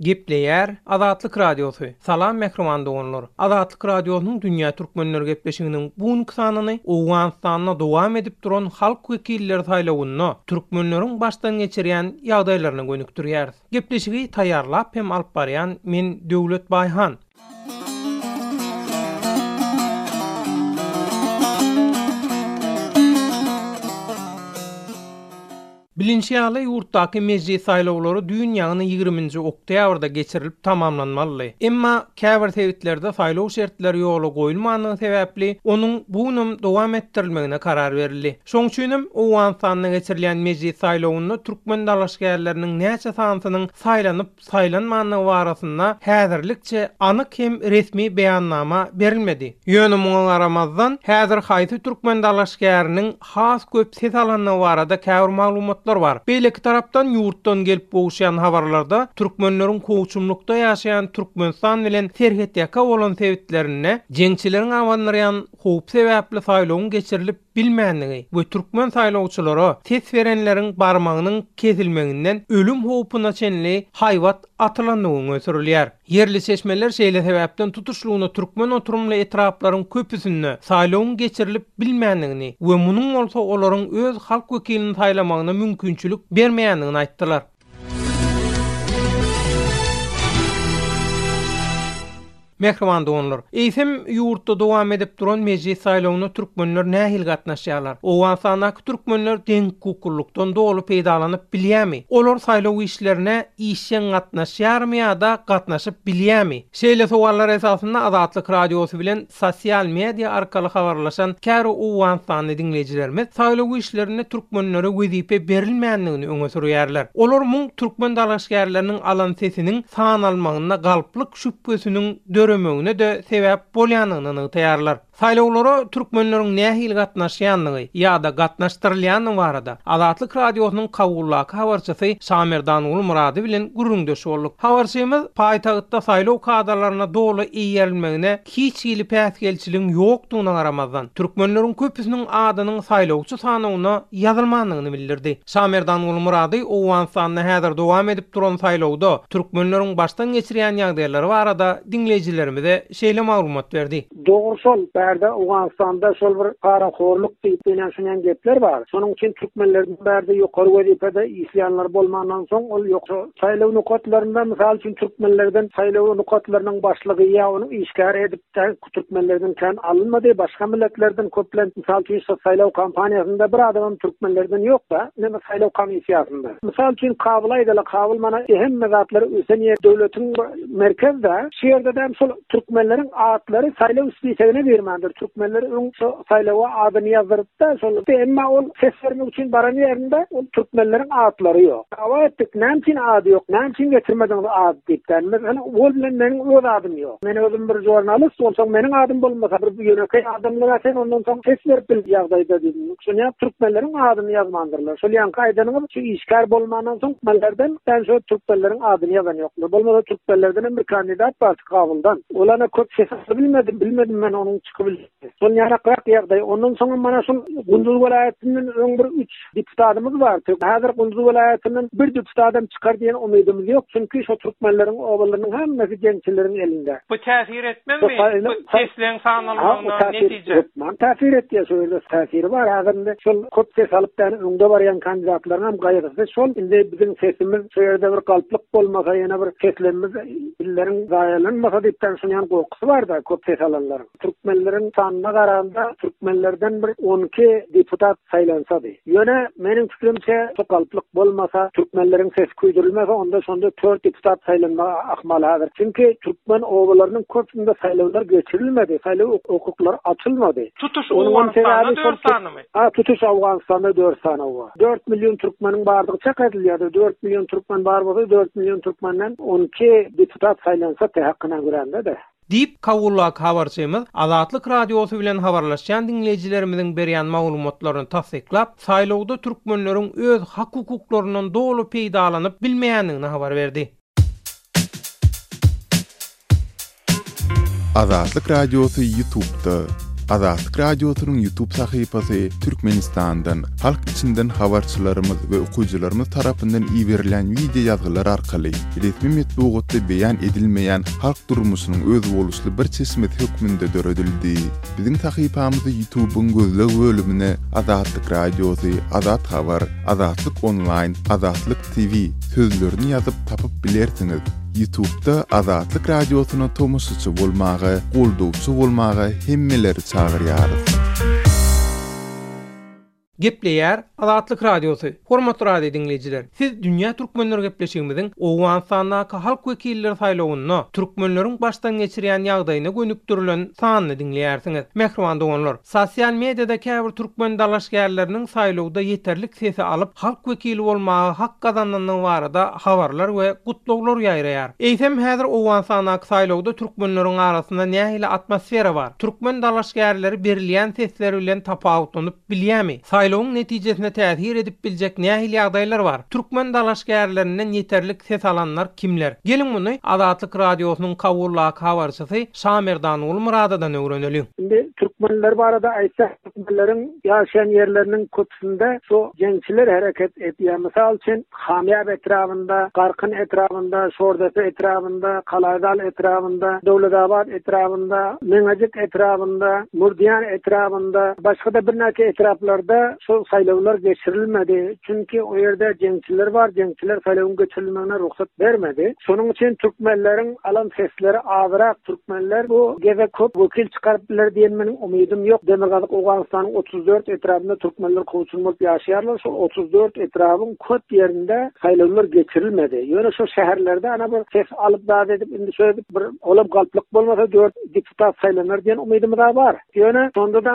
Gepleýär Azatlyk Radiosy. Salam mähriban doganlar. Azatlyk Radiosynyň Dünýä Türkmenleri gepleşiginiň bu günki sanyny Owganystanda dowam edip duran halk wekilleri saýlawynda türkmenleriň başdan geçirýän ýagdaýlaryna gönükdirýäris. Gepleşigi taýýarlap hem alyp barýan men Döwlet Baýhan. Bilinşi ýaly, ýurtdaky mejlis saýlawlary düýn ýagny ýigriminji oktýabrda geçirilip tamamlanmalydy. Emma, käbir sebitlerde saýlaw şertleri ýola goýulmandygy sebäpli, onuň bu günem dowam etdirilmegine karar berildi. Şoň üçin hem, Owganystanda geçirilýän mejlis saýlawynda türkmen dalaşgärleriniň näçe sanysynyň saýlanyp, saýlanmandygy barasynda häzirlikçe anyk hem resmi beýannama berilmedi. Ýöne muňa garamazdan, häzir haýsy türkmen dalaşgäriniň has köp ses alandygy barada käbir maglumatlar bar. Beýleki tarapdan, ýurtdan gelip gowuşýan habarlarda türkmenleriň kowçumlykda ýaşaýan Türkmenistan bilen serhetýaka bolan sebitlerinde jeňçileriň abandyrýan howpy sebäpli saýlawyň geçirilip bilmändigi we türkmen saýlawçylara ses berenleriň barmagynyň kesilmeginden ölüm howpuna çenli haýbat atylandygy öňe sürülýär. Ýerli çeşmeler şeýle sebäpden tutuşlygyna türkmen oturymly etraplaryň köpüsinde saýlawyň geçirilip bilmändigini we munuň bolsa olaryň öz halk wekilini saýlamagyna mümkinçilik bermeýändigini aýtdylar. Mähriban doganlar! Eýsem, ýurtda dowam edip duran mejlis saýlawyna türkmenler nähili gatnaşýarlar? Owganystandaky türkmenler deňhukuklylykdan doly peýdalanyp bilýärmi? Olar saýlaw işlerine işjeň gatnaşýarmy ýa-da gatnaşyp bilýärmi? Şeýle sowallar esasynda Azatlyk Radiosy bilen Sosial media arkaly habarlaşan käri owganystanly diňleýjilerimiz saýlaw işlerinde türkmenlere wezipe berilmändigini öňe sürýärler. Olar muň türkmen dalaşgärleriniň alan sesiniň sanalmagynda galplyk şübhesiniň döremegine-de sebäp bolýandygyny nygtaýarlar. Saýlawlara türkmenleriň nähili gatnaşýandygy ýa-da gatnaşdyrylýandygy barada Azatlyk Radiosynyň Kabuldaky habarçysy Şamerdanguly Myrady bilen gürrüňdeş bolduk. Habarçymyz paýtagtda saýlaw kadalaryna doly eýerilmegine hiç hili päsgelçiligiň ýokdugyna garamazdan, türkmenleriň köpüsiniň adynyň saýlawçy sanawyna ýazylmandygyny bildirdi. Şamerdanguly Myrady Owganystanda häzir dowam edip duran saýlawda türkmenleriň başdan geçirýän ýagdaýlary barada diňleýjilerimize şeýle maglumat berdi. Dogry şol, bärde Owganystanda şol bir parahorlyk diýip beýnäm şunyň gepler bar. Şonuň üçin türkmenlerden bärde ýokary wezipede işleýänler bolmandan soň ol ýokary saýlaw nokatlarynda mysal üçin türkmenlerden saýlaw nokatlarynyň başlygy ýa onuň işgäri edip de türkmenlerden kän alynmady, başga milletlerden köplen mysal üçin şo saýlaw kampaniýasynda bir adamam türkmenlerden ýokda neme saýlaw komissiýasynda. Mysal üçin Kabyla aýdaly Kabyl mana hemme zatlar ösen ýer döwletiň merkez da şu ýerde däl şol Türkmenleriň atlary saýlaw spisegine girmandir. Türkmenler öň şo saýlawa adyny ýazdyrypda şol. Emma ol ses bermek üçin baran ýerinde ol türkmenleriň atlary ýok. Dawa etdik, näme üçin ady ýok, näme üçin getirmediňiz ad diýip. Meselem, ol bilen meniň öz adym ýok. Men özüm bir žurnalist, onsoň meniň adym bolmasa, bir ýönekeý adamlyga sen ondan soň ses berip bil ýagdaýda diýdim. Şony ýa türkmenleriň adyny ýazmandyrlar. Şol ýaňky aýdanyňyz şu işgär bolmandan soň türkmenlerden sen şo türkmenleriň adyny ýazan ýoklar. Bolmasa türkmenlerden hem bir kandidat bar şu Kabuldan. Ol ana köp sesli bilmedim, bilmedim men onuň çykyp ilki. Şol ýanakrak ýagdaý. Ondan soňam mana şol Gunduz welaýatyndan öň bir üç diputadymyz bar. Häzir Gunduz welaýatyndan bir diputadam çykar diýen umydymyz ýok, çünki şo türkmenleriň obalarynyň hemmesi jeňçileriň elinde. Bu täsir etmezmi bu sesleň sanalmagyna netije? Hökman täsir etýär, şo ýerde täsiri bar. Häzir indi şol köp ses alyp ýan öňde barýan kandidatlaryň hem gaýgysy şol, indi biziň sesimiz şo ýerde bir galplyk bolmasa, ýene bir seslerimiz illeriň zaýalanmasa diýip düşünýän gorkusy bar-da köp ses alanlaryň. Türkmenleriň sanyna garanda türkmenlerden bir on iki deputat saýlansady. Ýöne meniň pikirimçe şu galplyk bolmasa, türkmenleriň sesi küýdürilmese onda şonda tört deputat saýlanmagy ahmal hazir. Çünki türkmen obalarynyň köpüsinde saýlawlar geçirilmedi, saýlaw hukuklary açylmady. Tutuş Owganystanda dört sanymy? A tutuş Owganystanda dört sany oba. Dört million türkmeniň bardygy çak edilýärdi. Dört million türkmen bar bolsa dört million türkmenden on iki deputat saýlansa tä hakynagörände-de. Diýip, Kabuldaky habarçymyz Azatlyk Radiosy bilen habarlaşýan diňleýjilerimiziň berýän maglumatlaryny tassyklap, saýlawda türkmenleriň öz hak-hukuklaryndan doly peýdalanyp bilmeýändigini habar berdi. Azatlyk Radiosy Ýutubda. Azatlyk Radiosynyň Ýutub sahypasy Türkmenistandan, halk içinden habarçylarymyz we okyjylarymyz tarapyndan iberilýän wideoýazgylar arkaly resmi metbugatda beýan edilmeýän halk durmuşynyň özboluşly bir çeşmesi hökmünde döredildi. Biziň sahypamyzy Ýutubyň gözleg bölümine Azatlyk Radiosy, Azat Habar, Azatlyk Onlaýn, Azatlyk TV sözlerini ýazyp tapyp bilersiňiz. Ýutubda Azatlyk Radiosyna tomaşaçy bolmaga, goldawçy bolmaga hemmeleri çagyrýarys. Gepleýär Azatlyk Radiosy, Hormatly radio diňleýjiler, siz Dünýä Türkmenleri gepleşigimiziň Owganystandaky halk wekilleri saýlawynda türkmenleriň başdan geçirýän ýagdaýyna gönükdirilen sanyny diňleýärsiňiz. Mähriban doganlar, sosial mediada käbir türkmen dalaşgärleriniň saýlawda ýeterlik sesi alyp, halk wekili bolmaga hak gazanandygy barada habarlar we gutlaglar ýaýraýar. Eýsem, häzir Owganystandaky saýlawda türkmenleriň arasynda nähili atmosfera bar? Türkmen dalaşgärleri berilýän sesler bilen tapawutlanyp bilýärmi? Saýlawyň netijesine täsir edip biljek nähili ýagdaýlar bar? Türkmen dalaşgärlerinden ýeterlik ses alanlar kimler? Geliň muny Azatlyk Radiosynyň Kabuldaky habarçysy Şamerdan Gulmyradodan öwreneliň. Indi türkmenler barada aýtsak, Türkmenleriň ýaşaýan ýerleriniň köpüsinde şu jeňçiler hereket edýär. Mysal üçin, Hamýar etrabynda, Garkyn etrabynda, Şordepe etrabynda, Kalaýzal etrabynda, Döwletabat etrabynda, Meňejik etrabynda, Murdian etrabynda, başga-da birnäçe etraplarda şu saýlawlar geçirilmedi. Çünki o ýerde jeňçiler bar, jeňçiler saýlawyň geçirilmegine rugsat bermedi. Şonuň üçin türkmenleriň alan sesleri azyrak. Türkmenler bu gezek köp wekil çykaryp biler diýen meniň umydym ýok. Demirgazyk Owganystanyň otuz dört etrabynda türkmenler kowçum bolup ýaşaýarlar. Şol otuz dört etrabyň köp ýerinde saýlawlar geçirilmedi. Ýöne şol şäherlerde ana bir ses alyp zat edip indi şeýdip bir olam galplyk bolmasa dört deputat saýlanar diýen umydymyz-a bar. Ýöne şonda-da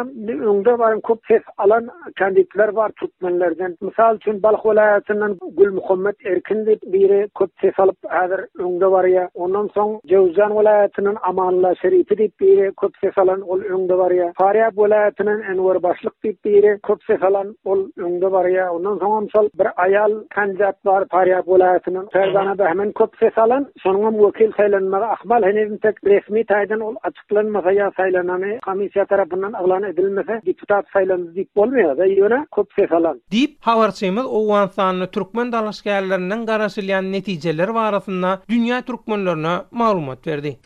öňde barym köp ses alan kanditler bar türkmenlerden. Mysal üçin Balh welaýatyndan Gülmuhammet Erkin diýip biri köp ses alyp häzir öňde barýar. Ondan soň Jöwzjan welaýatyndan Amanalla Şeripi diýip biri köp ses alan ol öňde barýar. Farýap welaýatyndan Enwer Başlyk diýip biri köp ses alan ol öňde barýar. Ondan soňam şol bir aýal kandidat bar Farýap welaýatyndan Ferdana Bähmen köp ses alan şonuňam wekil saýlanmagy ahmal henizm tek resmi taýdan ol tassyklanmasa ýa saýlanany komissiýa tarapyndan yglan edilmese deputat saýlandy diýip bolmaýar-da, ýöne köp ses alan. Diýip, habarçymyz Owganystanda türkmen dalaşgärlerinden garaşylýan netijeler barasynda dünýä türkmenlerine maglumat berdi.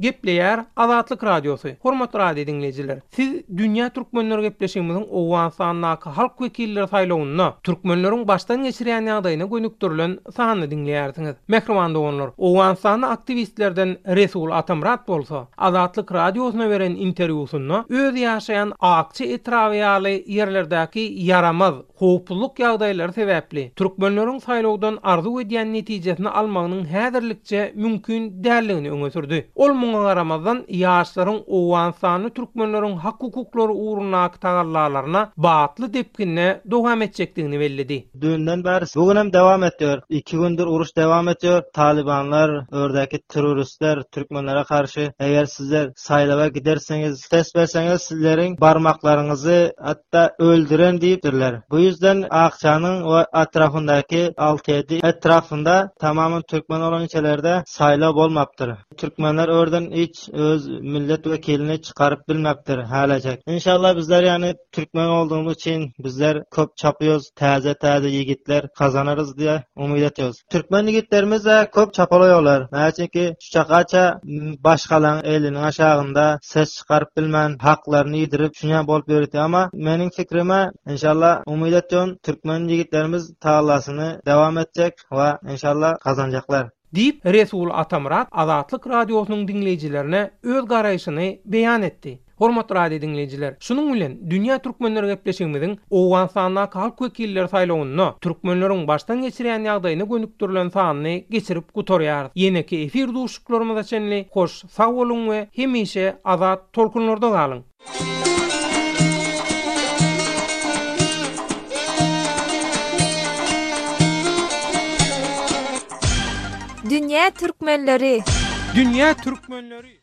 Gepleýär Azatlyk Radiosy, Hormatly radio diňleýjiler! Siz Dünýä Türkmenler gepleşigimiziň Owganystandaky halk wekilleri saýlawynda türkmenleriň başdan geçirýän ýagdaýyna gönükdirilen sanyny diňleýärsiňiz. Mähriban doganlar, Owganystanly aktiwistlerden Resul Atamyrat bolsa, Azatlyk Radiosyna beren interwýusynda öz ýaşaýan Akçy etraby ýaly ýerlerdäki ýaramaz, Howpsuzlyk ýagdaýlary sebäpli, türkmenleriň saýlawdan arzuw edýän netijesini almagynyň häzirlikçe mümkin däldigini öňe sürdi. Ol muňa garamazdan, ýaşlaryň owganystanly türkmenleriň hak-hukuklary ugrundaky tagallalaryna batly depginde dowam etjekdigini belledi. Dünden bäri, bu gün hem dowam etýär. Iki gündür uruş dowam etýär. Talybanlar, ördäki terroristler türkmenlere garşy, eger sizler saýlawa gidersiňiz, ses berseňiz, sizleriň barmaklaryňyzy da öldüren diýipdirler. Bu ýüzden Akjanyň we atrafyndaky alty-ýedi etrapynda tamaman türkmen bolan ilçelerde saýlaw bolmapdyr. Türkmenler ordan hiç öz millet wekilini çykaryp bilmepdir häleçek. Inşallah bizler ýany türkmen boldugymy üçin bizler köp çapyýos. Täze täze ýigitler gazanarys diýe umyt etýos. Türkmen ýigitlerimiz-ä köp çapalaýarlar. Näme üçinki, şu çagaça başgalaň eliniň aşagynda ses çykaryp bilmän, haklaryny ýidirip, şunýa bolup ýörüti. Emma meniň pikirim-ä, enşalla, umyt etýän, türkmen ýigitlerimiz tagallasyny dowam etjek we enşalla gazanjaklar. Diýip, Resul Atamyrat Azatlyk Radiosynyň diňleýjilerine öz garaýşyny beýan etdi. Hormatly radio diňleýjiler, şunuň bilen Dünýä türkmenleri gepleşigimiziň Owganystandaky halk wekilleri saýlawynda türkmenleriň başdan geçirýän ýagdaýyna gönükdirilen sanyny geçirip gutarýarys. Ýeneki efir duşuşyklarymyza çenli hoş sag boluň we hemişe azat tolkunlarda galyň! Dünýä Türkmenleri! Dünýä Türkmenleri!